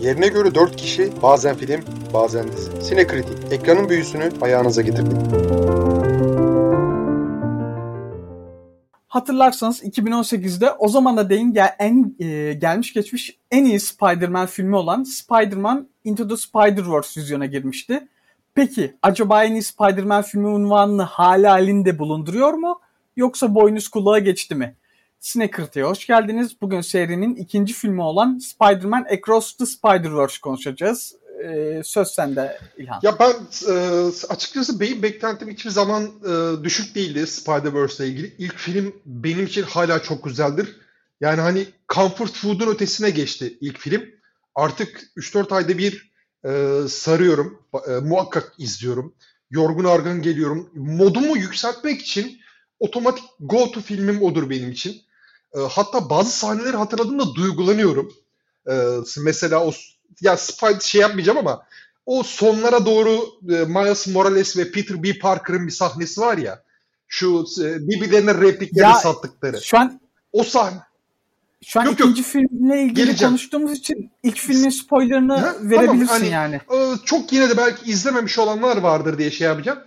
Yerine göre 4 kişi, bazen film, bazen dizi. Sinekritik, ekranın büyüsünü ayağınıza getirdik. Hatırlarsanız 2018'de o zaman da deyin gel, en e, gelmiş geçmiş en iyi Spider-Man filmi olan Spider-Man Into the Spider-Verse vizyona girmişti. Peki acaba en iyi Spider-Man filmi unvanını hala halinde bulunduruyor mu? Yoksa boynuz kulağa geçti mi? Snacker't'e hoş geldiniz. Bugün serinin ikinci filmi olan Spider-Man Across the Spider-Verse konuşacağız. Ee, söz sende İlhan. Ya ben e, açıkçası benim beklentim hiçbir zaman e, düşük değildi Spider-Verse ile ilgili. İlk film benim için hala çok güzeldir. Yani hani comfort food'un ötesine geçti ilk film. Artık 3-4 ayda bir e, sarıyorum. E, muhakkak izliyorum. Yorgun argın geliyorum. Modumu yükseltmek için otomatik go to filmim odur benim için. E, hatta bazı sahneleri hatırladığımda duygulanıyorum. E, mesela o ya Spider şey yapmayacağım ama o sonlara doğru e, Miles Morales ve Peter B. Parker'ın bir sahnesi var ya. Şu e, birbirlerine replikleri ya, sattıkları. Şu an o sahne şu an yok, ikinci yok. filmle ilgili Geleceğim. konuştuğumuz için ilk filmin spoilerını ha, verebilirsin tamam, hani, yani. E, çok yine de belki izlememiş olanlar vardır diye şey yapacağım.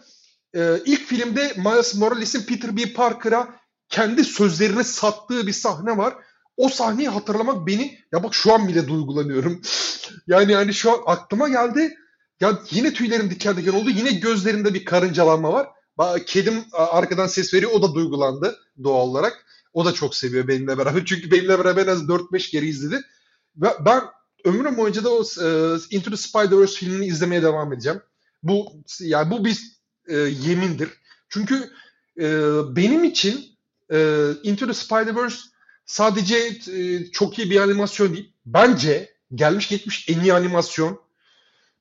E, ilk filmde Miles Morales'in Peter B. Parker'a kendi sözlerini sattığı bir sahne var. O sahneyi hatırlamak beni ya bak şu an bile duygulanıyorum. yani yani şu an aklıma geldi. Ya yine tüylerim diken diken oldu. Yine gözlerimde bir karıncalanma var. Kedim arkadan ses veriyor. O da duygulandı doğal olarak. O da çok seviyor benimle beraber. Çünkü benimle beraber en az 4-5 kere izledi. Ve ben ömrüm boyunca da o e, Into the Spider-Verse filmini izlemeye devam edeceğim. Bu yani bu bir e, yemindir. Çünkü e, benim için e, Into the Spider-Verse sadece e, çok iyi bir animasyon değil. Bence gelmiş geçmiş en iyi animasyon.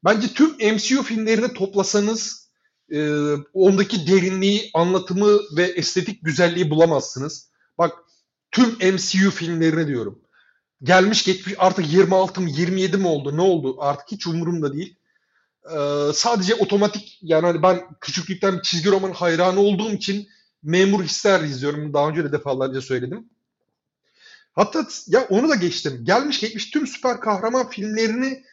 Bence tüm MCU filmlerini toplasanız e, ondaki derinliği, anlatımı ve estetik güzelliği bulamazsınız. Bak tüm MCU filmlerini diyorum. Gelmiş geçmiş artık 26 mı 27 mi oldu ne oldu artık hiç umurumda değil. Ee, sadece otomatik yani hani ben küçüklükten çizgi roman hayranı olduğum için memur hisler izliyorum. Daha önce de defalarca söyledim. Hatta ya onu da geçtim. Gelmiş geçmiş tüm süper kahraman filmlerini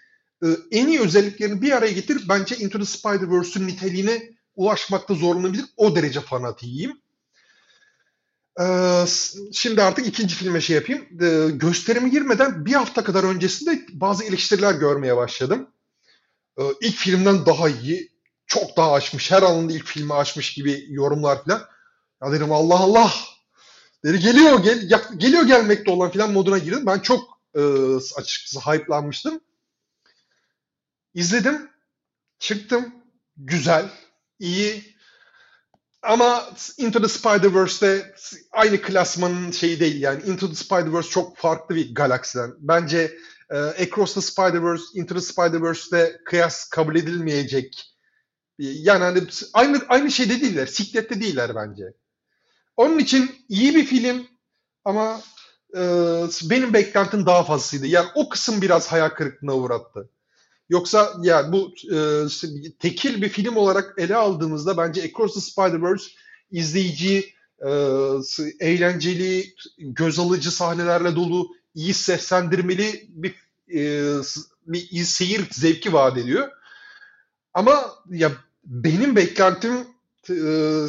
e, en iyi özelliklerini bir araya getir. Bence Into the Spider-Verse'ün niteliğine ulaşmakta zorlanabilir. O derece fanatiyim. Ee, şimdi artık ikinci filme şey yapayım. Ee, gösterime girmeden bir hafta kadar öncesinde bazı eleştiriler görmeye başladım. Ee, ilk filmden daha iyi, çok daha açmış, her alanda ilk filmi açmış gibi yorumlar falan. Ya dedim Allah Allah. Dedi geliyor, gel, geliyor gelmekte olan falan moduna girdim. Ben çok e, açıkçası hype'lanmıştım. İzledim, çıktım, güzel, iyi, ama Into the Spider-Verse'de aynı klasmanın şeyi değil yani. Into the Spider-Verse çok farklı bir galaksiden. Bence e, Across the Spider-Verse, Into the Spider-Verse'de kıyas kabul edilmeyecek. Yani hani aynı aynı şeyde değiller. Siklette değiller bence. Onun için iyi bir film ama e, benim beklentim daha fazlasıydı. Yani o kısım biraz hayal kırıklığına uğrattı. Yoksa yani bu e, tekil bir film olarak ele aldığımızda bence Across the Spider-Verse izleyici e, eğlenceli, göz alıcı sahnelerle dolu, iyi seslendirmeli bir, e, bir seyir zevki vaat ediyor. Ama ya benim beklentim e,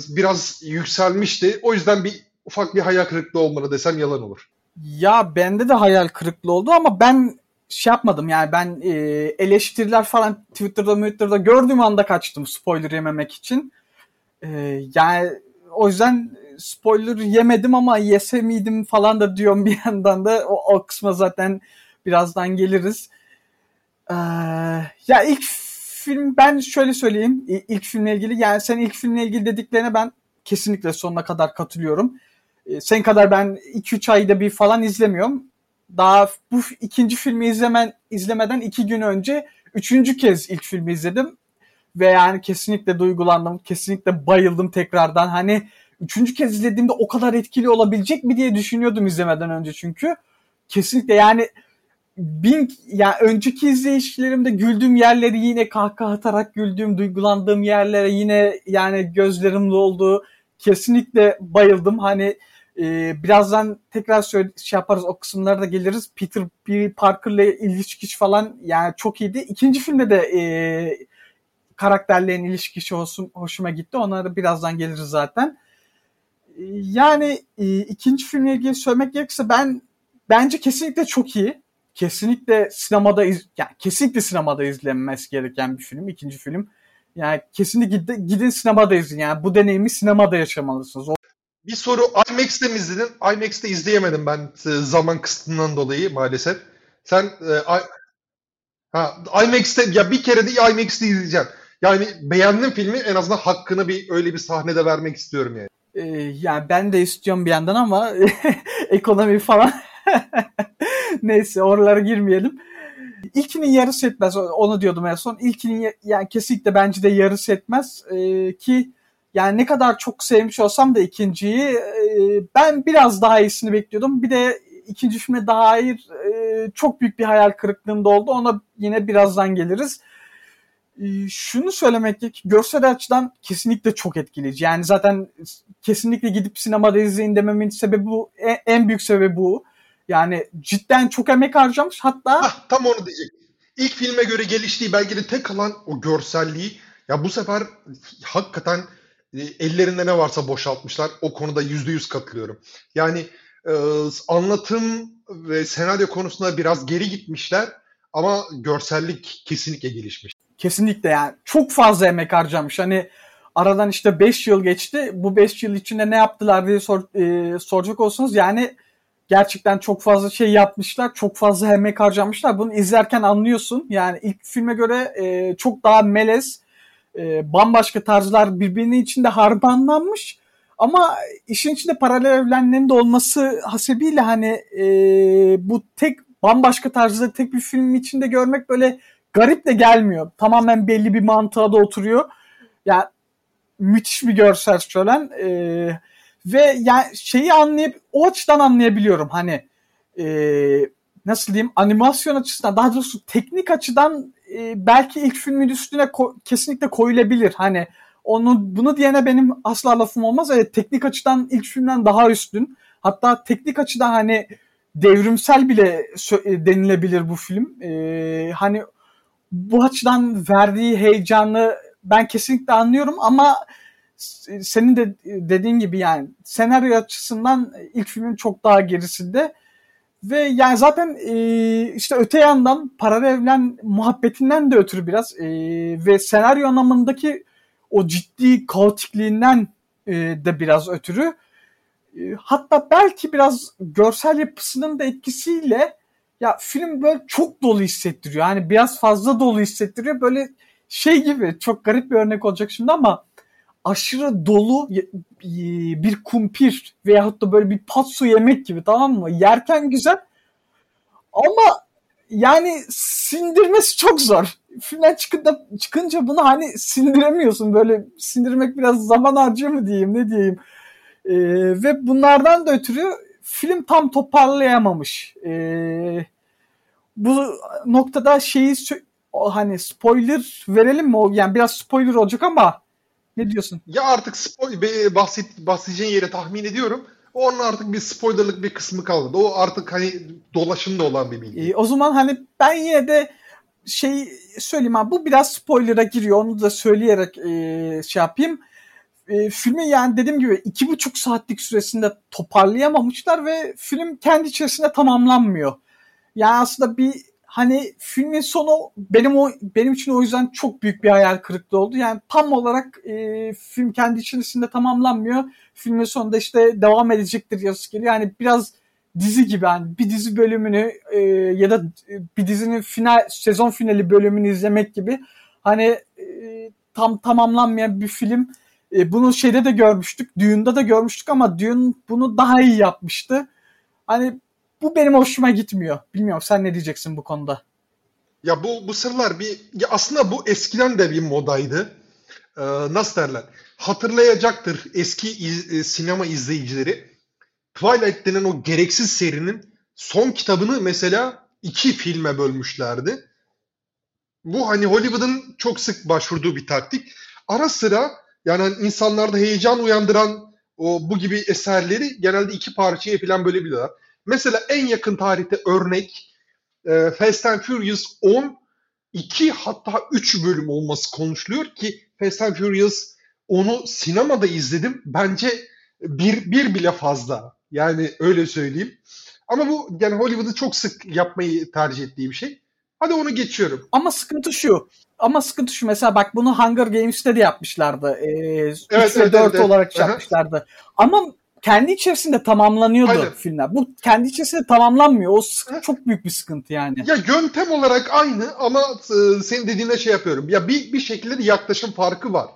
biraz yükselmişti. O yüzden bir ufak bir hayal kırıklığı olmalı desem yalan olur. Ya bende de hayal kırıklığı oldu ama ben şey yapmadım yani ben e, eleştiriler falan Twitter'da Twitter'da gördüğüm anda kaçtım spoiler yememek için. E, yani o yüzden spoiler yemedim ama yese miydim falan da diyorum bir yandan da o, o kısma zaten birazdan geliriz. Ee, ya ilk film ben şöyle söyleyeyim ilk filmle ilgili yani sen ilk filmle ilgili dediklerine ben kesinlikle sonuna kadar katılıyorum. Ee, sen kadar ben 2-3 ayda bir falan izlemiyorum daha bu ikinci filmi izlemen izlemeden iki gün önce üçüncü kez ilk filmi izledim ve yani kesinlikle duygulandım, kesinlikle bayıldım tekrardan. Hani üçüncü kez izlediğimde o kadar etkili olabilecek mi diye düşünüyordum izlemeden önce çünkü. Kesinlikle yani bin yani önceki izleyişlerimde güldüğüm yerleri yine kahkaha atarak güldüğüm, duygulandığım yerlere yine yani gözlerim doldu. Kesinlikle bayıldım. Hani e, birazdan tekrar söyle, şey yaparız o kısımlara da geliriz. Peter B. Parker'la ilişkisi falan yani çok iyiydi. İkinci filmde de e, karakterlerin ilişkisi hoşum, hoşuma gitti. Onlara birazdan geliriz zaten. Yani e, ikinci filmle ilgili söylemek gerekirse ben bence kesinlikle çok iyi. Kesinlikle sinemada iz, yani kesinlikle sinemada izlenmesi gereken bir film. ikinci film. Yani kesinlikle gidin, gidin sinemada izleyin. Yani bu deneyimi sinemada yaşamalısınız. O Bir soru IMAX'te mi izledin? IMAX'te izleyemedim ben e, zaman kısıtından dolayı maalesef. Sen e, I- ha, IMAX'te ya bir kere de IMAX'te izleyeceğim. Yani beğendim filmi en azından hakkını bir öyle bir sahnede vermek istiyorum yani. Ee, yani ben de istiyorum bir yandan ama ekonomi falan. Neyse oralara girmeyelim. İlkinin yarısı etmez. Onu diyordum en son. İlkinin ya- yani kesinlikle bence de yarısı etmez. Ee, ki yani ne kadar çok sevmiş olsam da ikinciyi e, ben biraz daha iyisini bekliyordum. Bir de ikinci filme dair e, çok büyük bir hayal kırıklığında oldu. Ona yine birazdan geliriz. Ee, şunu söylemek gerek, görsel açıdan kesinlikle çok etkileyici. Yani zaten kesinlikle gidip sinemada izleyin dememin sebebi bu. E- En büyük sebebi bu. Yani cidden çok emek harcamış. Hatta Hah, tam onu diyecek. İlk filme göre geliştiği belki de tek kalan o görselliği ya bu sefer hakikaten e, ellerinde ne varsa boşaltmışlar. O konuda yüzde yüz katılıyorum. Yani e, anlatım ve senaryo konusunda biraz geri gitmişler ama görsellik kesinlikle gelişmiş. Kesinlikle yani çok fazla emek harcamış. Hani aradan işte 5 yıl geçti. Bu 5 yıl içinde ne yaptılar diye sor, e, soracak olsanız yani gerçekten çok fazla şey yapmışlar. Çok fazla emek harcamışlar. Bunu izlerken anlıyorsun. Yani ilk filme göre e, çok daha melez, e, bambaşka tarzlar birbirinin içinde harmanlanmış. Ama işin içinde paralel evrenlerin de olması hasebiyle hani e, bu tek bambaşka tarzda tek bir film içinde görmek böyle garip de gelmiyor. Tamamen belli bir mantığa da oturuyor. Yani müthiş bir görsel şölen. E, ve yani şeyi anlayıp o açıdan anlayabiliyorum. Hani e, nasıl diyeyim animasyon açısından daha doğrusu teknik açıdan e, belki ilk filmin üstüne ko- kesinlikle koyulabilir. Hani onu bunu diyene benim asla lafım olmaz. Evet teknik açıdan ilk filmden daha üstün. Hatta teknik açıdan hani devrimsel bile e, denilebilir bu film. E, hani bu açıdan verdiği heyecanı ben kesinlikle anlıyorum ama senin de dediğin gibi yani senaryo açısından ilk filmin çok daha gerisinde ve yani zaten e, işte öte yandan paralel evren muhabbetinden de ötürü biraz e, ve senaryo anlamındaki o ciddi kaotikliğinden e, de biraz ötürü e, hatta belki biraz görsel yapısının da etkisiyle ya film böyle çok dolu hissettiriyor. Yani biraz fazla dolu hissettiriyor. Böyle şey gibi çok garip bir örnek olacak şimdi ama aşırı dolu ye- bir kumpir veyahut da böyle bir patso yemek gibi tamam mı? Yerken güzel ama yani sindirmesi çok zor. Filmden çıkınca, çıkınca bunu hani sindiremiyorsun. Böyle sindirmek biraz zaman harcıyor mu diyeyim ne diyeyim. Ee, ve bunlardan da ötürü film tam toparlayamamış. Ee, bu noktada şeyi hani spoiler verelim mi? Yani biraz spoiler olacak ama ne diyorsun? Ya artık spoil, be- bahset, bahsedeceğin yeri tahmin ediyorum. Onun artık bir spoilerlık bir kısmı kalmadı. O artık hani dolaşımda olan bir bilgi. Ee, o zaman hani ben yine de şey söyleyeyim abi bu biraz spoiler'a giriyor onu da söyleyerek e, şey yapayım. E, filmi yani dediğim gibi iki buçuk saatlik süresinde toparlayamamışlar ve film kendi içerisinde tamamlanmıyor. Yani aslında bir hani filmin sonu benim o benim için o yüzden çok büyük bir hayal kırıklığı oldu. Yani tam olarak e, film kendi içerisinde tamamlanmıyor. Filmin sonunda işte devam edecektir yazısı geliyor. Yani biraz dizi gibi yani bir dizi bölümünü e, ya da bir dizinin final sezon finali bölümünü izlemek gibi hani e, tam tamamlanmayan bir film. E, bunu şeyde de görmüştük. Düğünde de görmüştük ama Düğün bunu daha iyi yapmıştı. Hani bu benim hoşuma gitmiyor. Bilmiyorum sen ne diyeceksin bu konuda? Ya bu bu sıralar bir ya aslında bu eskiden de bir modaydı. Ee, nasıl derler? Hatırlayacaktır eski iz- e, sinema izleyicileri. Twilight denen o gereksiz serinin son kitabını mesela iki filme bölmüşlerdi. Bu hani Hollywood'un çok sık başvurduğu bir taktik. Ara sıra yani hani insanlarda heyecan uyandıran o bu gibi eserleri genelde iki parçaya falan bölebiliyorlar. Mesela en yakın tarihte örnek e, Fast and Furious 10 2 hatta 3 bölüm olması konuşuluyor ki Fast and Furious onu sinemada izledim. Bence bir, bir bile fazla. Yani öyle söyleyeyim. Ama bu yani Hollywood'u çok sık yapmayı tercih ettiği bir şey. Hadi onu geçiyorum. Ama sıkıntı şu. Ama sıkıntı şu mesela bak bunu Hunger Games'te de yapmışlardı. Ee, evet, 3 evet, ve 4 evet, olarak evet. yapmışlardı. Ama kendi içerisinde tamamlanıyordu Aynen. filmler. Bu kendi içerisinde tamamlanmıyor. O sıkıntı, çok büyük bir sıkıntı yani. Ya yöntem olarak aynı ama e, senin dediğine şey yapıyorum. Ya bir bir şekilde de yaklaşım farkı var.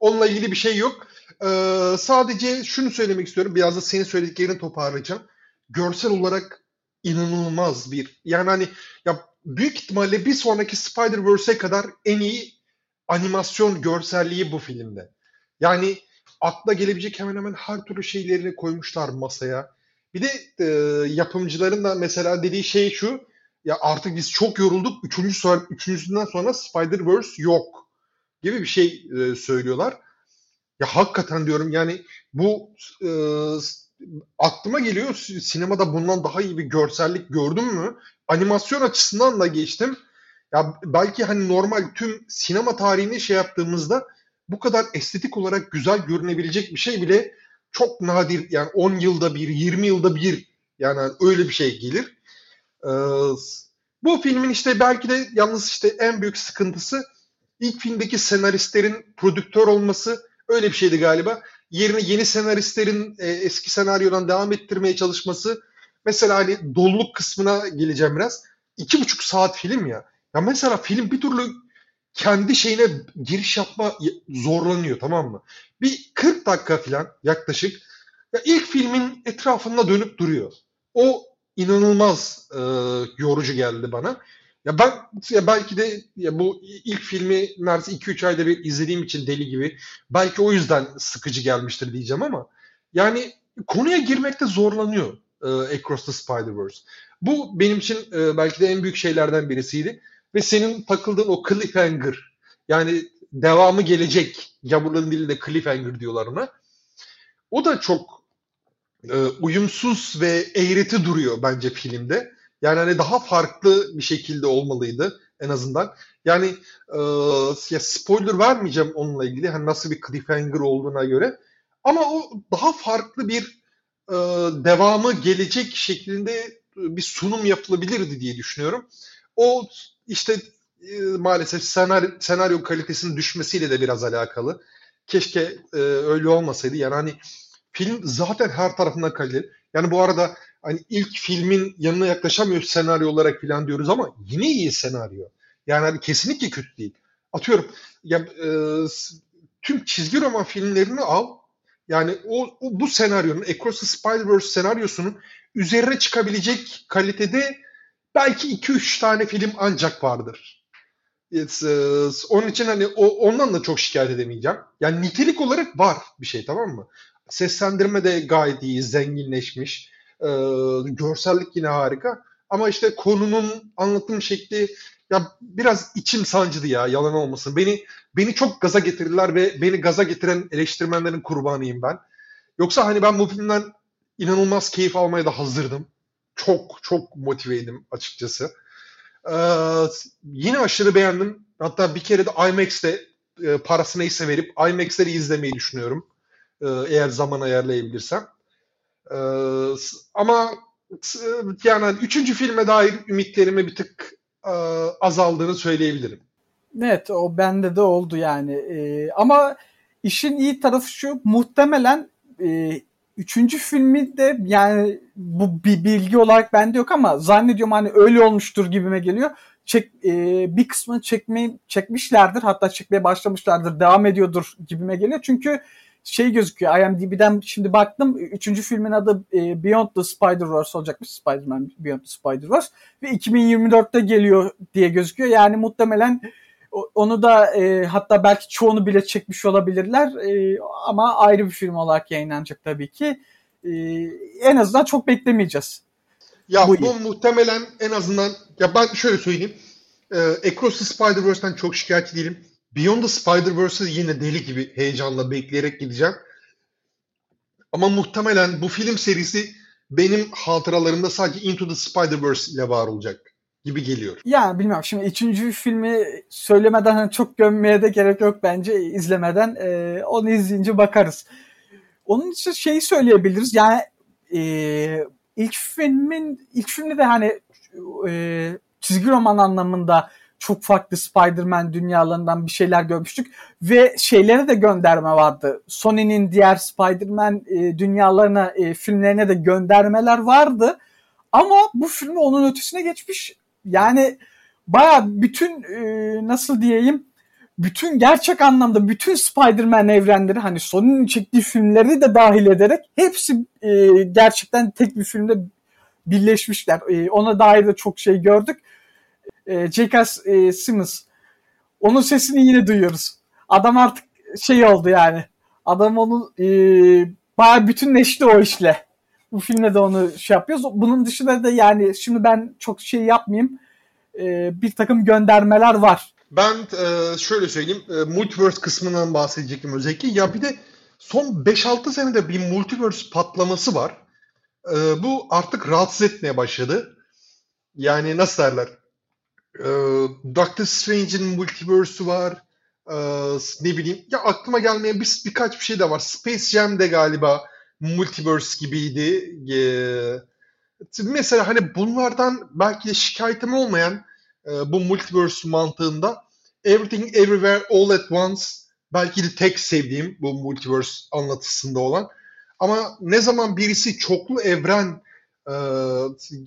Onunla ilgili bir şey yok. Ee, sadece şunu söylemek istiyorum. Biraz da senin söylediklerini toparlayacağım. Görsel olarak inanılmaz bir. Yani hani ya büyük ihtimalle bir sonraki Spider-Verse'e kadar en iyi animasyon görselliği bu filmde. Yani akla gelebilecek hemen hemen her türlü şeylerini koymuşlar masaya. Bir de e, yapımcıların da mesela dediği şey şu. Ya artık biz çok yorulduk. Üçüncü sonra, üçüncüsünden sonra Spider-Verse yok gibi bir şey e, söylüyorlar. Ya hakikaten diyorum yani bu e, aklıma geliyor sinemada bundan daha iyi bir görsellik gördüm mü? Animasyon açısından da geçtim. Ya belki hani normal tüm sinema tarihini şey yaptığımızda bu kadar estetik olarak güzel görünebilecek bir şey bile çok nadir yani 10 yılda bir 20 yılda bir yani öyle bir şey gelir. Ee, bu filmin işte belki de yalnız işte en büyük sıkıntısı ilk filmdeki senaristlerin prodüktör olması öyle bir şeydi galiba. Yerine yeni senaristlerin e, eski senaryodan devam ettirmeye çalışması. Mesela hani doluluk kısmına geleceğim biraz. İki buçuk saat film ya. Ya mesela film bir türlü kendi şeyine giriş yapma zorlanıyor tamam mı? Bir 40 dakika falan yaklaşık ya ilk filmin etrafında dönüp duruyor. O inanılmaz e, yorucu geldi bana. Ya ben ya belki de ya bu ilk filmi neredeyse 2-3 ayda bir izlediğim için deli gibi belki o yüzden sıkıcı gelmiştir diyeceğim ama yani konuya girmekte zorlanıyor e, Across the Spider-Verse. Bu benim için e, belki de en büyük şeylerden birisiydi. Ve senin takıldığın o cliffhanger yani devamı gelecek. Gavurların dilinde cliffhanger diyorlar ona. O da çok e, uyumsuz ve eğreti duruyor bence filmde. Yani hani daha farklı bir şekilde olmalıydı en azından. Yani e, ya spoiler vermeyeceğim onunla ilgili. Hani nasıl bir cliffhanger olduğuna göre. Ama o daha farklı bir e, devamı gelecek şeklinde bir sunum yapılabilirdi diye düşünüyorum. O işte e, maalesef senaryo, senaryo kalitesinin düşmesiyle de biraz alakalı. Keşke e, öyle olmasaydı. Yani hani film zaten her tarafından kaliteli. Yani bu arada hani ilk filmin yanına yaklaşamıyor senaryo olarak falan diyoruz ama yine iyi senaryo. Yani hani kesinlikle kötü değil. Atıyorum ya e, tüm çizgi roman filmlerini al. Yani o, o bu senaryonun Across the Spider-Verse senaryosunun üzerine çıkabilecek kalitede belki 2-3 tane film ancak vardır. It's, uh, onun için hani o, ondan da çok şikayet edemeyeceğim. Yani nitelik olarak var bir şey tamam mı? Seslendirme de gayet iyi, zenginleşmiş. Ee, görsellik yine harika. Ama işte konunun anlatım şekli ya biraz içim sancıdı ya yalan olmasın. Beni beni çok gaza getirdiler ve beni gaza getiren eleştirmenlerin kurbanıyım ben. Yoksa hani ben bu filmden inanılmaz keyif almaya da hazırdım. Çok çok motiveydim açıkçası. Ee, yine aşırı beğendim. Hatta bir kere de IMAX'te e, parası neyse verip IMAX'leri izlemeyi düşünüyorum. E, eğer zaman ayarlayabilirsem. E, ama yani üçüncü filme dair ümitlerime bir tık e, azaldığını söyleyebilirim. Evet o bende de oldu yani. E, ama işin iyi tarafı şu muhtemelen üçüncü filmi de yani bu bir bilgi olarak bende yok ama zannediyorum hani öyle olmuştur gibime geliyor. Çek, e, bir kısmını çekmeyi çekmişlerdir hatta çekmeye başlamışlardır devam ediyordur gibime geliyor. Çünkü şey gözüküyor IMDb'den şimdi baktım üçüncü filmin adı e, Beyond the Spider-Verse olacakmış Spider-Man Beyond the Spider-Verse ve 2024'te geliyor diye gözüküyor. Yani muhtemelen onu da e, hatta belki çoğunu bile çekmiş olabilirler e, ama ayrı bir film olarak yayınlanacak tabii ki. E, en azından çok beklemeyeceğiz. Ya bu, bu muhtemelen en azından ya ben şöyle söyleyeyim. E, Across the Spider-Verse'den çok şikayetçi değilim. Beyond the Spider-Verse'ı yine deli gibi heyecanla bekleyerek gideceğim. Ama muhtemelen bu film serisi benim hatıralarımda sadece Into the Spider-Verse ile var olacak gibi geliyor. Yani bilmiyorum şimdi üçüncü filmi söylemeden hani çok gömmeye de gerek yok bence izlemeden e, onu izleyince bakarız. Onun için şeyi söyleyebiliriz yani e, ilk filmin ilk filmde de hani e, çizgi roman anlamında çok farklı Spider-Man dünyalarından bir şeyler görmüştük ve şeylere de gönderme vardı. Sony'nin diğer Spider-Man e, dünyalarına e, filmlerine de göndermeler vardı. Ama bu film onun ötesine geçmiş. Yani baya bütün e, nasıl diyeyim bütün gerçek anlamda bütün Spider-Man evrenleri hani Sony'nin çektiği filmleri de dahil ederek hepsi e, gerçekten tek bir filmde birleşmişler. E, ona dair de çok şey gördük. E, J.K. E, Simmons onun sesini yine duyuyoruz. Adam artık şey oldu yani. Adam onu e, bayağı bütünleşti o işle. Bu filmde de onu şey yapıyoruz. Bunun dışında da yani şimdi ben çok şey yapmayayım. E, bir takım göndermeler var. Ben e, şöyle söyleyeyim. E, multiverse kısmından bahsedecektim özellikle. Ya bir de son 5-6 senede bir multiverse patlaması var. E, bu artık rahatsız etmeye başladı. Yani nasıl derler? E, Doctor Strange'in multiverse'ü var. E, ne bileyim. Ya aklıma gelmeyen bir, birkaç bir şey de var. Space Jam de galiba multiverse gibiydi. E, mesela hani bunlardan belki de şikayetim olmayan e, bu multiverse mantığında Everything Everywhere All at Once belki de tek sevdiğim bu multiverse anlatısında olan. Ama ne zaman birisi çoklu evren e,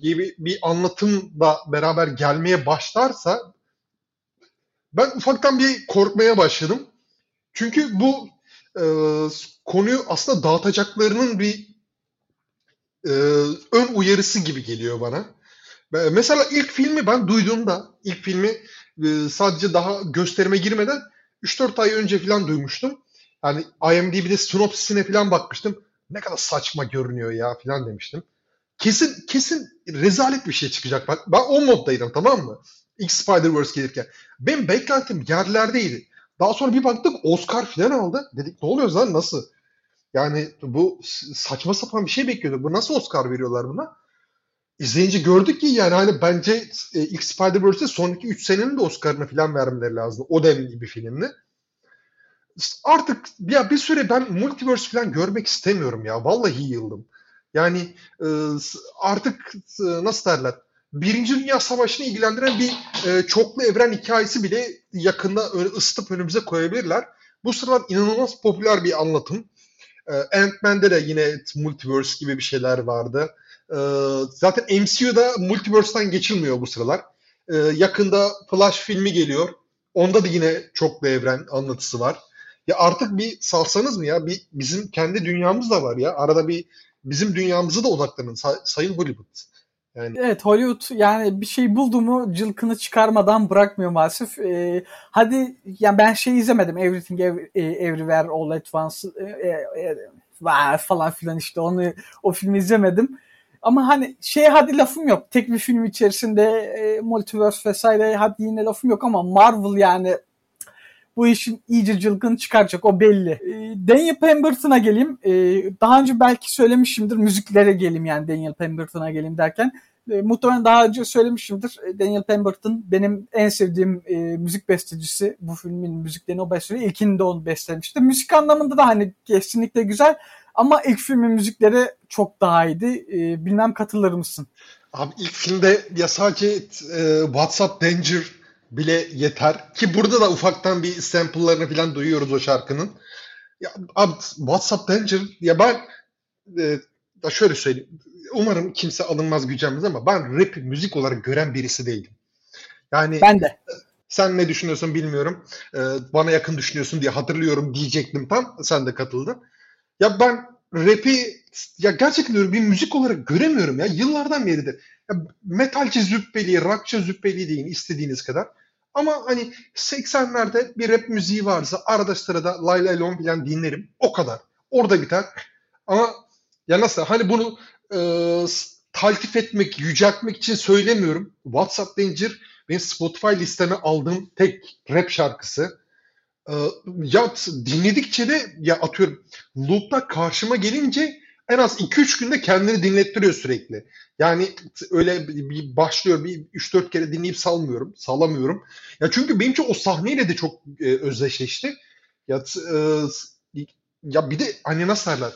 gibi bir anlatımla beraber gelmeye başlarsa ben ufaktan bir korkmaya başladım. Çünkü bu e, konuyu aslında dağıtacaklarının bir e, ön uyarısı gibi geliyor bana. Mesela ilk filmi ben duyduğumda, ilk filmi e, sadece daha gösterime girmeden 3-4 ay önce falan duymuştum. Yani IMDb'de sinopsisine falan bakmıştım. Ne kadar saçma görünüyor ya falan demiştim. Kesin kesin rezalet bir şey çıkacak. Bak ben o moddaydım tamam mı? İlk Spider-Verse gelirken. Benim beklentim yerlerdeydi. Daha sonra bir baktık Oscar falan aldı. Dedik ne oluyor lan nasıl? Yani bu saçma sapan bir şey bekliyorduk. Bu nasıl Oscar veriyorlar buna? İzleyince gördük ki yani hani bence e, ilk Spider-Verse'e sonraki 3 senenin de Oscar'ını falan vermeleri lazım. O denli bir filmdi. Artık ya bir süre ben multiverse falan görmek istemiyorum ya. Vallahi yıldım. Yani e, artık e, nasıl derler? Birinci Dünya Savaşı'nı ilgilendiren bir e, çoklu evren hikayesi bile yakında ısıtıp önümüze koyabilirler. Bu sıralar inanılmaz popüler bir anlatım. E, Ant-Man'de de yine multiverse gibi bir şeyler vardı. E, zaten MCU'da multiverse'den geçilmiyor bu sıralar. E, yakında Flash filmi geliyor. Onda da yine çoklu evren anlatısı var. Ya artık bir salsanız mı ya? Bir, bizim kendi dünyamız da var ya. Arada bir bizim dünyamızı da odaklanın say- Sayın Hollywood. Yani... Evet Hollywood yani bir şey buldu mu cılkını çıkarmadan bırakmıyor maalesef. Ee, hadi yani ben şey izlemedim Everything Everywhere All at Once e, e, e, falan filan işte onu o filmi izlemedim. Ama hani şey hadi lafım yok. Tek bir film içerisinde e, multiverse vesaire hadi yine lafım yok ama Marvel yani bu işin iyice cılgın çıkaracak o belli. E, Daniel Pemberton'a geleyim. E, daha önce belki söylemişimdir müziklere geleyim yani Daniel Pemberton'a geleyim derken. E, muhtemelen daha önce söylemişimdir. E, Daniel Pemberton benim en sevdiğim e, müzik bestecisi. Bu filmin müziklerini o besteliyor. İlkini de onu bestelemişti. Müzik anlamında da hani kesinlikle güzel. Ama ilk filmin müzikleri çok daha iyiydi. E, bilmem katılır mısın? Abi ilk filmde ya sadece e, WhatsApp Danger bile yeter. Ki burada da ufaktan bir sample'larını falan duyuyoruz o şarkının. Ya abi WhatsApp Danger ya ben e, da şöyle söyleyeyim. Umarım kimse alınmaz gücenmez ama ben rap müzik olarak gören birisi değilim. Yani ben de. Sen ne düşünüyorsun bilmiyorum. Ee, bana yakın düşünüyorsun diye hatırlıyorum diyecektim tam. Sen de katıldın. Ya ben rap'i ya gerçekten diyorum bir müzik olarak göremiyorum ya. Yıllardan beridir. Ya metalci züppeli, rockçı züppeli deyin istediğiniz kadar. Ama hani 80'lerde bir rap müziği varsa arada sırada Lay Lay Lom falan dinlerim. O kadar. Orada biter. Ama ya nasıl? Hani bunu e, taltif etmek, yüceltmek için söylemiyorum. WhatsApp Danger benim Spotify listeme aldığım tek rap şarkısı. Ee, ya dinledikçe de ya atıyorum loop'ta karşıma gelince en az 2-3 günde kendini dinlettiriyor sürekli. Yani öyle bir başlıyor bir 3-4 kere dinleyip salmıyorum, salamıyorum. Ya çünkü benim için o sahneyle de çok e, özdeşleşti. Ya e, ya bir de hani nasıl derler?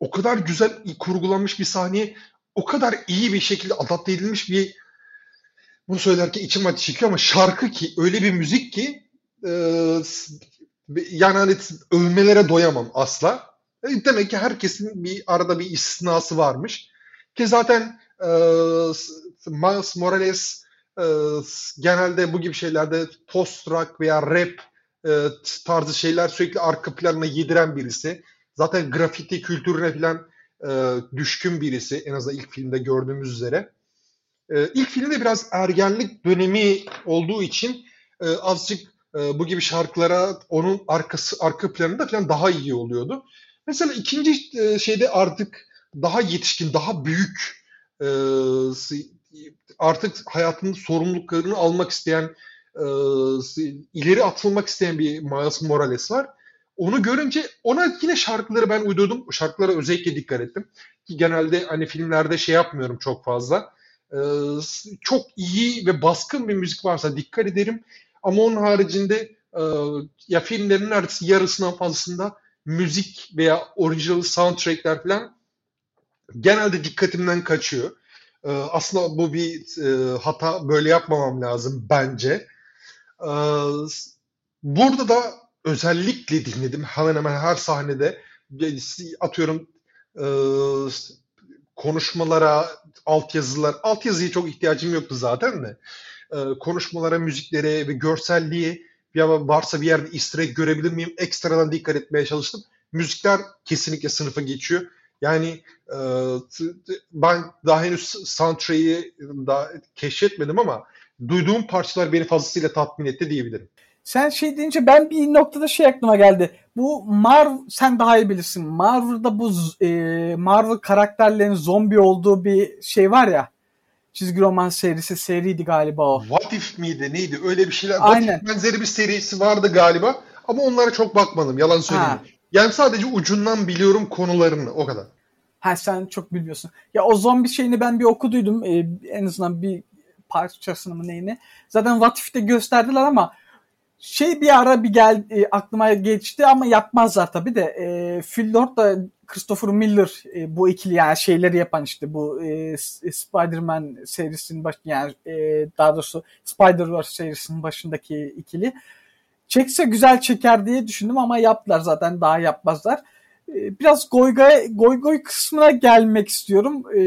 O kadar güzel kurgulanmış bir sahneye o kadar iyi bir şekilde adapte edilmiş bir bunu söylerken içim acı çekiyor ama şarkı ki öyle bir müzik ki e, yani hani övmelere doyamam asla. E, demek ki herkesin bir arada bir istisnası varmış. Ki zaten e, Miles Morales e, genelde bu gibi şeylerde post rock veya rap e, tarzı şeyler sürekli arka planına yediren birisi. Zaten grafiti kültürüne falan e, düşkün birisi. En azından ilk filmde gördüğümüz üzere. E, ilk filmde biraz ergenlik dönemi olduğu için e, azıcık e, bu gibi şarkılara onun arkası arka planında falan daha iyi oluyordu. Mesela ikinci e, şeyde artık daha yetişkin, daha büyük e, artık hayatının sorumluluklarını almak isteyen, e, ileri atılmak isteyen bir Miles Morales var. Onu görünce ona yine şarkıları ben uydurdum. Şarkılara özellikle dikkat ettim. Ki genelde hani filmlerde şey yapmıyorum çok fazla. Çok iyi ve baskın bir müzik varsa dikkat ederim. Ama onun haricinde ya filmlerin neredeyse yarısından fazlasında müzik veya orijinal soundtrackler falan genelde dikkatimden kaçıyor. E, aslında bu bir e, hata. Böyle yapmamam lazım bence. E, burada da özellikle dinledim. Hemen hemen her sahnede atıyorum e, konuşmalara, altyazılar, altyazıya çok ihtiyacım yoktu zaten de. E, konuşmalara, müziklere ve görselliğe ya varsa bir yerde easter egg görebilir miyim? Ekstradan dikkat etmeye çalıştım. Müzikler kesinlikle sınıfa geçiyor. Yani e, ben daha henüz soundtrack'i daha keşfetmedim ama duyduğum parçalar beni fazlasıyla tatmin etti diyebilirim. Sen şey deyince ben bir noktada şey aklıma geldi. Bu Marvel sen daha iyi bilirsin. Marvel'da bu e, Marvel karakterlerin zombi olduğu bir şey var ya. Çizgi roman serisi seriydi galiba o. What If miydi neydi öyle bir şeyler. Aynen. What If benzeri bir serisi vardı galiba ama onlara çok bakmadım yalan söyleyeyim. Ha. Yani sadece ucundan biliyorum konularını o kadar. Ha sen çok bilmiyorsun. Ya o zombi şeyini ben bir okuduydum. Ee, en azından bir parçasını mı neyini. Zaten What If'te gösterdiler ama şey bir ara bir gel e, aklıma geçti ama yapmazlar tabii de e, Phil Lord da Christopher Miller e, bu ikili yani şeyleri yapan işte bu e, Spider-Man serisinin baş yani e, daha doğrusu Spider-Verse serisinin başındaki ikili çekse güzel çeker diye düşündüm ama yaptılar zaten daha yapmazlar. E, biraz goy goy, goy goy kısmına gelmek istiyorum. E,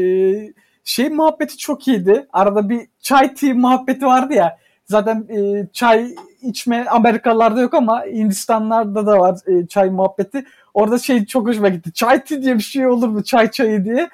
şey muhabbeti çok iyiydi. Arada bir çay tea muhabbeti vardı ya. Zaten e, çay içme Amerikalılarda yok ama Hindistanlarda da var e, çay muhabbeti. Orada şey çok hoşuma gitti. Çay tea diye bir şey olur mu? Çay çayı diye.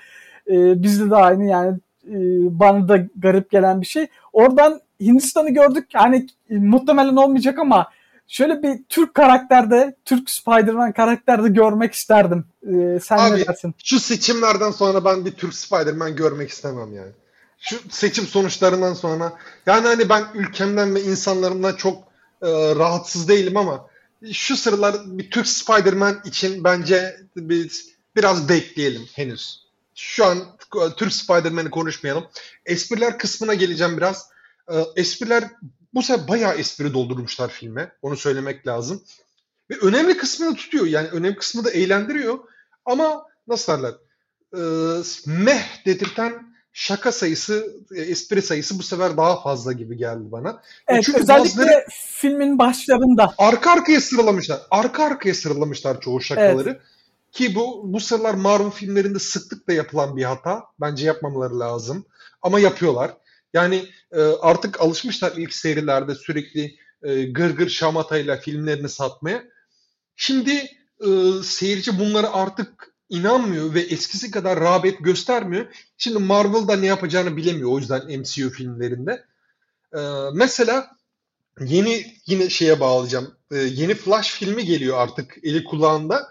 E, bizde de aynı yani e, bana da garip gelen bir şey. Oradan Hindistan'ı gördük. Hani e, muhtemelen olmayacak ama şöyle bir Türk karakterde, Türk Spider-Man karakterde görmek isterdim. Ee, sen Abi, ne dersin? Şu seçimlerden sonra ben bir Türk Spider-Man görmek istemem yani şu seçim sonuçlarından sonra yani hani ben ülkemden ve insanlarımdan çok e, rahatsız değilim ama şu sıralar bir Türk Spider-Man için bence bir, biraz bekleyelim henüz. Şu an Türk Spider-Man'i konuşmayalım. Espriler kısmına geleceğim biraz. E, espriler bu sefer bayağı espri doldurmuşlar filme. Onu söylemek lazım. Ve önemli kısmını tutuyor. Yani önemli kısmı da eğlendiriyor. Ama nasıl derler? E, meh dedirten şaka sayısı, e, espri sayısı bu sefer daha fazla gibi geldi bana. E, evet, Çünkü özellikle bazıları, filmin başlarında. Arka arkaya sıralamışlar. Arka arkaya sıralamışlar çoğu şakaları. Evet. Ki bu bu sıralar Marvel filmlerinde sıklıkla yapılan bir hata. Bence yapmamaları lazım. Ama yapıyorlar. Yani e, artık alışmışlar ilk serilerde sürekli e, gırgır şamatayla filmlerini satmaya. Şimdi e, seyirci bunları artık inanmıyor ve eskisi kadar rağbet göstermiyor. Şimdi Marvel'da ne yapacağını bilemiyor o yüzden MCU filmlerinde. Ee, mesela yeni yine şeye bağlayacağım. Ee, yeni Flash filmi geliyor artık eli kulağında.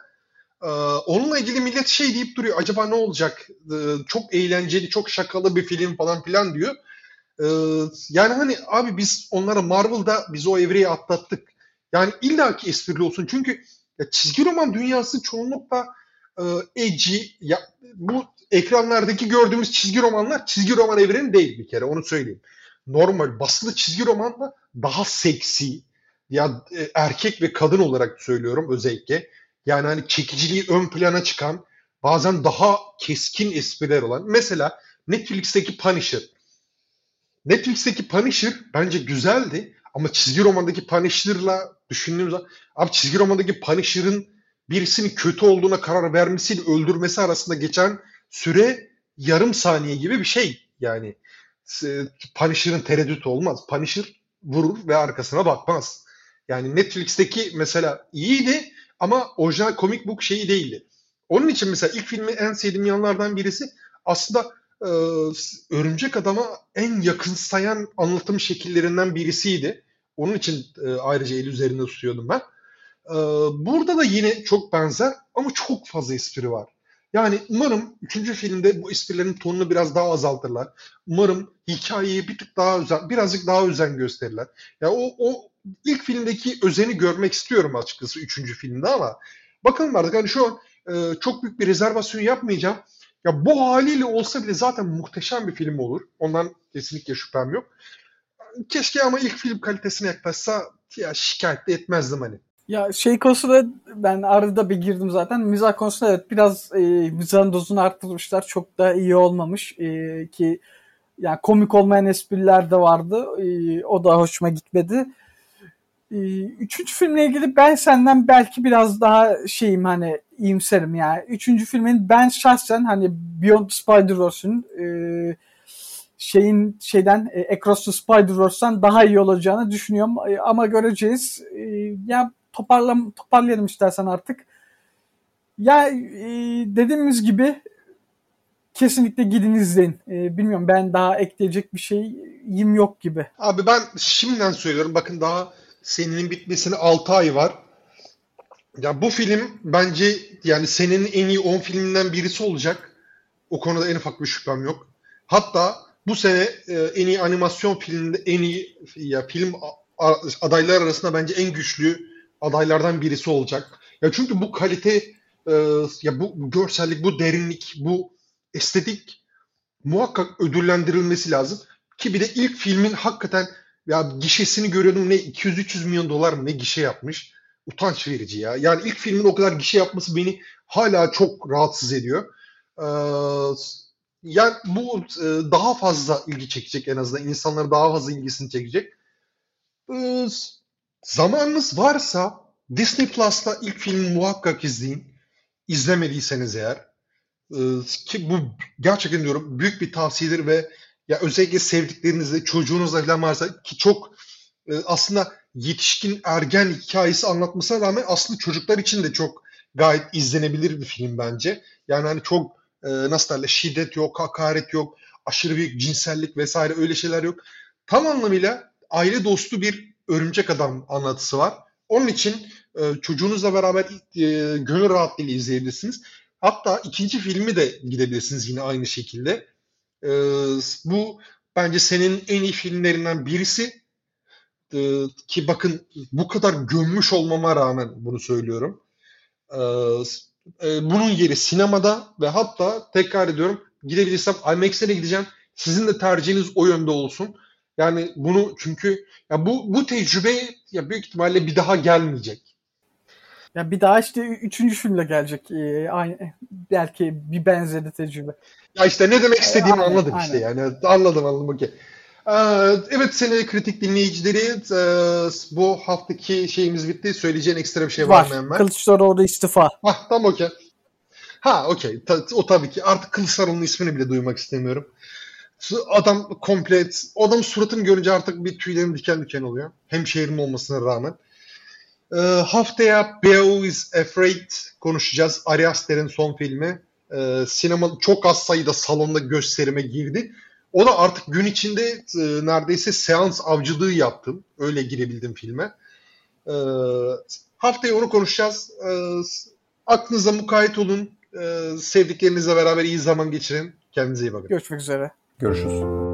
Ee, onunla ilgili millet şey deyip duruyor. Acaba ne olacak? Ee, çok eğlenceli, çok şakalı bir film falan filan diyor. Ee, yani hani abi biz onlara Marvel'da biz o evreyi atlattık. Yani illaki esprili olsun. Çünkü ya çizgi roman dünyası çoğunlukla e, edgy, ya, bu ekranlardaki gördüğümüz çizgi romanlar çizgi roman evreni değil bir kere onu söyleyeyim. Normal basılı çizgi roman da daha seksi ya e, erkek ve kadın olarak söylüyorum özellikle. Yani hani çekiciliği ön plana çıkan bazen daha keskin espriler olan. Mesela Netflix'teki Punisher. Netflix'teki Punisher bence güzeldi ama çizgi romandaki Punisher'la düşündüğümüz zaman abi çizgi romandaki Punisher'ın birisinin kötü olduğuna karar vermesiyle öldürmesi arasında geçen süre yarım saniye gibi bir şey. Yani e, Punisher'ın tereddüt olmaz. Punisher vurur ve arkasına bakmaz. Yani Netflix'teki mesela iyiydi ama orijinal comic book şeyi değildi. Onun için mesela ilk filmi en sevdiğim yanlardan birisi aslında e, Örümcek Adam'a en yakın sayan anlatım şekillerinden birisiydi. Onun için e, ayrıca el üzerinde tutuyordum ben. E, burada da yine çok benzer ama çok fazla espri var. Yani umarım üçüncü filmde bu esprilerin tonunu biraz daha azaltırlar. Umarım hikayeyi bir tık daha özen, birazcık daha özen gösterirler. Ya o, o ilk filmdeki özeni görmek istiyorum açıkçası üçüncü filmde ama bakalım artık hani şu an e, çok büyük bir rezervasyon yapmayacağım. Ya bu haliyle olsa bile zaten muhteşem bir film olur. Ondan kesinlikle şüphem yok. Keşke ama ilk film kalitesine yaklaşsa ya şikayet etmezdim hani. Ya şey konusunda ben arada bir girdim zaten. Mizah konusunda evet biraz e, mizahın dozunu arttırmışlar. Çok da iyi olmamış e, ki yani komik olmayan espriler de vardı. E, o da hoşuma gitmedi. E, üçüncü filmle ilgili ben senden belki biraz daha şeyim hani iyimserim yani. Üçüncü filmin ben şahsen hani Beyond Spider-Verse'ün e, şeyin şeyden e, Across the Spider-Verse'den daha iyi olacağını düşünüyorum. E, ama göreceğiz. E, ya toparlam toparlayalım istersen artık. Ya e, dediğimiz gibi kesinlikle gidin izleyin. E, bilmiyorum ben daha ekleyecek bir şeyim yok gibi. Abi ben şimdiden söylüyorum bakın daha senenin bitmesine 6 ay var. Ya bu film bence yani senenin en iyi 10 filminden birisi olacak. O konuda en ufak bir şüphem yok. Hatta bu sene e, en iyi animasyon filminde en iyi ya film adaylar arasında bence en güçlü adaylardan birisi olacak. Ya çünkü bu kalite e, ya bu görsellik, bu derinlik, bu estetik muhakkak ödüllendirilmesi lazım. Ki bir de ilk filmin hakikaten ya gişesini görüyordum ne 200-300 milyon dolar ne gişe yapmış. Utanç verici ya. Yani ilk filmin o kadar gişe yapması beni hala çok rahatsız ediyor. Ee, yani bu e, daha fazla ilgi çekecek en azından. insanları daha fazla ilgisini çekecek. Ee, zamanınız varsa Disney Plus'ta ilk filmi muhakkak izleyin. İzlemediyseniz eğer. Ee, ki bu gerçekten diyorum büyük bir tavsiyedir ve ya özellikle sevdiklerinizle, çocuğunuzla falan varsa ki çok e, aslında yetişkin ergen hikayesi anlatmasına rağmen aslında çocuklar için de çok gayet izlenebilir bir film bence. Yani hani çok e, nasıl derler şiddet yok, hakaret yok, aşırı büyük cinsellik vesaire öyle şeyler yok. Tam anlamıyla aile dostu bir örümcek adam anlatısı var. Onun için e, çocuğunuzla beraber e, gönül rahatlığıyla izleyebilirsiniz. Hatta ikinci filmi de gidebilirsiniz yine aynı şekilde. E, bu bence senin en iyi filmlerinden birisi. E, ki bakın bu kadar gömmüş olmama rağmen bunu söylüyorum. E, e, bunun yeri sinemada ve hatta tekrar ediyorum gidebilirsem IMAX'e de gideceğim. Sizin de tercihiniz o yönde olsun. Yani bunu çünkü ya bu bu tecrübe ya büyük ihtimalle bir daha gelmeyecek. Ya bir daha işte üçüncü filmle gelecek. Ee, aynı belki bir benzeri tecrübe. Ya işte ne demek istediğimi aynen, anladım aynen. işte yani. Anladım anladım okey. Ee, evet seni kritik dinleyicileri e, bu haftaki şeyimiz bitti. Söyleyeceğin ekstra bir şey var, var mı hemen? Kılıçdaroğlu istifa. Hah tamam okey. Ha okey. o tabii ki. Artık Kılıçdaroğlu'nun ismini bile duymak istemiyorum. Adam komplet. Adam suratını görünce artık bir tüylerim diken diken oluyor. Hem şehrim olmasına rağmen. E, haftaya Beau is Afraid konuşacağız. Ari Aster'in son filmi. E, sinema çok az sayıda salonda gösterime girdi. O da artık gün içinde e, neredeyse seans avcılığı yaptım. Öyle girebildim filme. E, haftaya onu konuşacağız. E, aklınıza mukayyet olun. E, sevdiklerinizle beraber iyi zaman geçirin. Kendinize iyi bakın. Görüşmek üzere. Görüşürüz.